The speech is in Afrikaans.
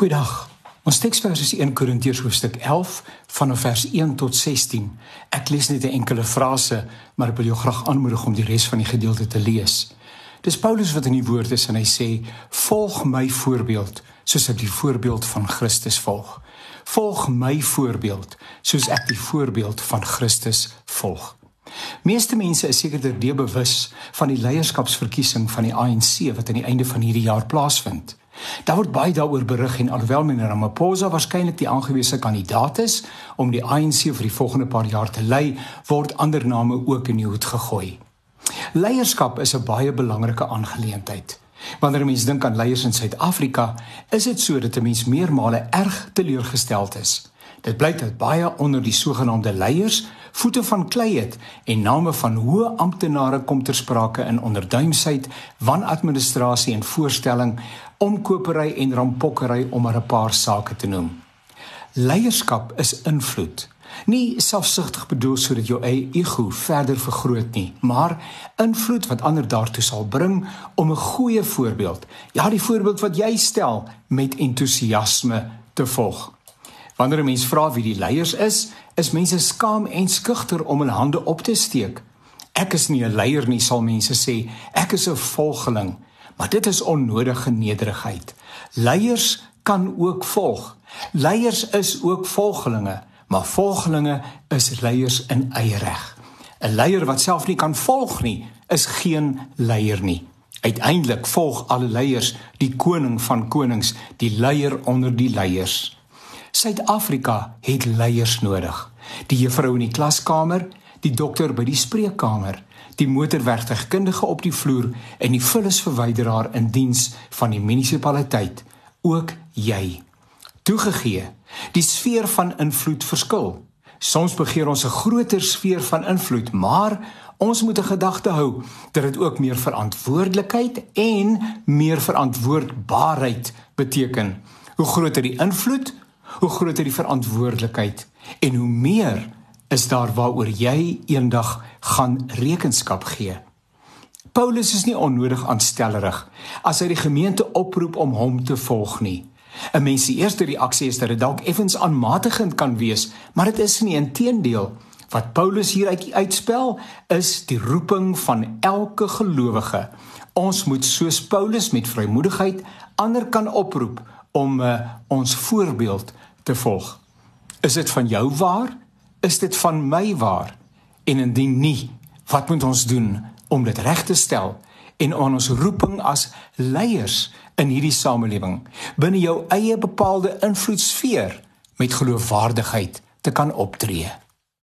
Goeiedag. Ons teksvers is 1 Korintiërs hoofstuk 11 vanaf vers 1 tot 16. Ek lees net 'n enkele frase, maar ek wil jou graag aanmoedig om die res van die gedeelte te lees. Dis Paulus wat in die woord is en hy sê: "Volg my voorbeeld, soos ek die voorbeeld van Christus volg. Volg my voorbeeld, soos ek die voorbeeld van Christus volg." Meeste mense is seker daardie bewus van die leierskapsverkiesing van die ANC wat aan die einde van hierdie jaar plaasvind. Daar word baie daaroor berig en alhoewel meneer Ramaphosa waarskynlik die aangewese kandidaat is om die ANC vir die volgende paar jaar te lei, word ander name ook in die hoed gegooi. Leierskap is 'n baie belangrike aangeleentheid. Wanneer mense dink aan leiers in Suid-Afrika, is dit so dat 'n mens meermale erg teleurgesteld is. Dit blyk dat baie onder die sogenaamde leiers voete van klei het en name van hoë amptenare kom ter sprake in onderduimsheid, wanadministrasie en voorstelling, omkopery en rampokkery om maar 'n paar sake te noem. Leierskap is invloed. Nie selfsugtig bedoel sodat jou eie ego verder vergroot nie, maar invloed wat ander daartoe sal bring om 'n goeie voorbeeld, ja, die voorbeeld wat jy stel met entoesiasme te volg. Wanneer 'n mens vra wie die leiers is, is mense skaam en skugter om hulle hande op te steek. Ek is nie 'n leier nie, sal mense sê. Ek is 'n volgeling. Maar dit is onnodige nederigheid. Leiers kan ook volg. Leiers is ook volgelinge, maar volgelinge is leiers in eie reg. 'n Leier wat self nie kan volg nie, is geen leier nie. Uiteindelik volg alle leiers die koning van konings, die leier onder die leiers. Suid-Afrika het leiers nodig. Die juffrou in die klaskamer, die dokter by die spreekkamer, die motorwerktuigkundige op die vloer en die vullisverwyderaar in diens van die munisipaliteit, ook jy. Toegegee, die sfeer van invloed verskil. Soms begeer ons 'n groter sfeer van invloed, maar ons moet 'n gedagte hou dat dit ook meer verantwoordelikheid en meer verantwoordbaarheid beteken. Hoe groter die invloed, hoe groter die verantwoordelikheid en hoe meer is daar waaroor jy eendag gaan rekenskap gee. Paulus is nie onnodig aanstellerig as hy die gemeente oproep om hom te volg nie. 'n Mens se eerste reaksie is dat dit dalk effens aanmatigend kan wees, maar dit is nie inteendeel. Wat Paulus hier uit uitspel is die roeping van elke gelowige. Ons moet soos Paulus met vrymoedigheid ander kan oproep om uh, ons voorbeeld te volg. Is dit van jou waar? Is dit van my waar? En indien nie, wat moet ons doen om dit reg te stel en aan ons roeping as leiers in hierdie samelewing binne jou eie bepaalde invloedsfeer met geloofwaardigheid te kan optree?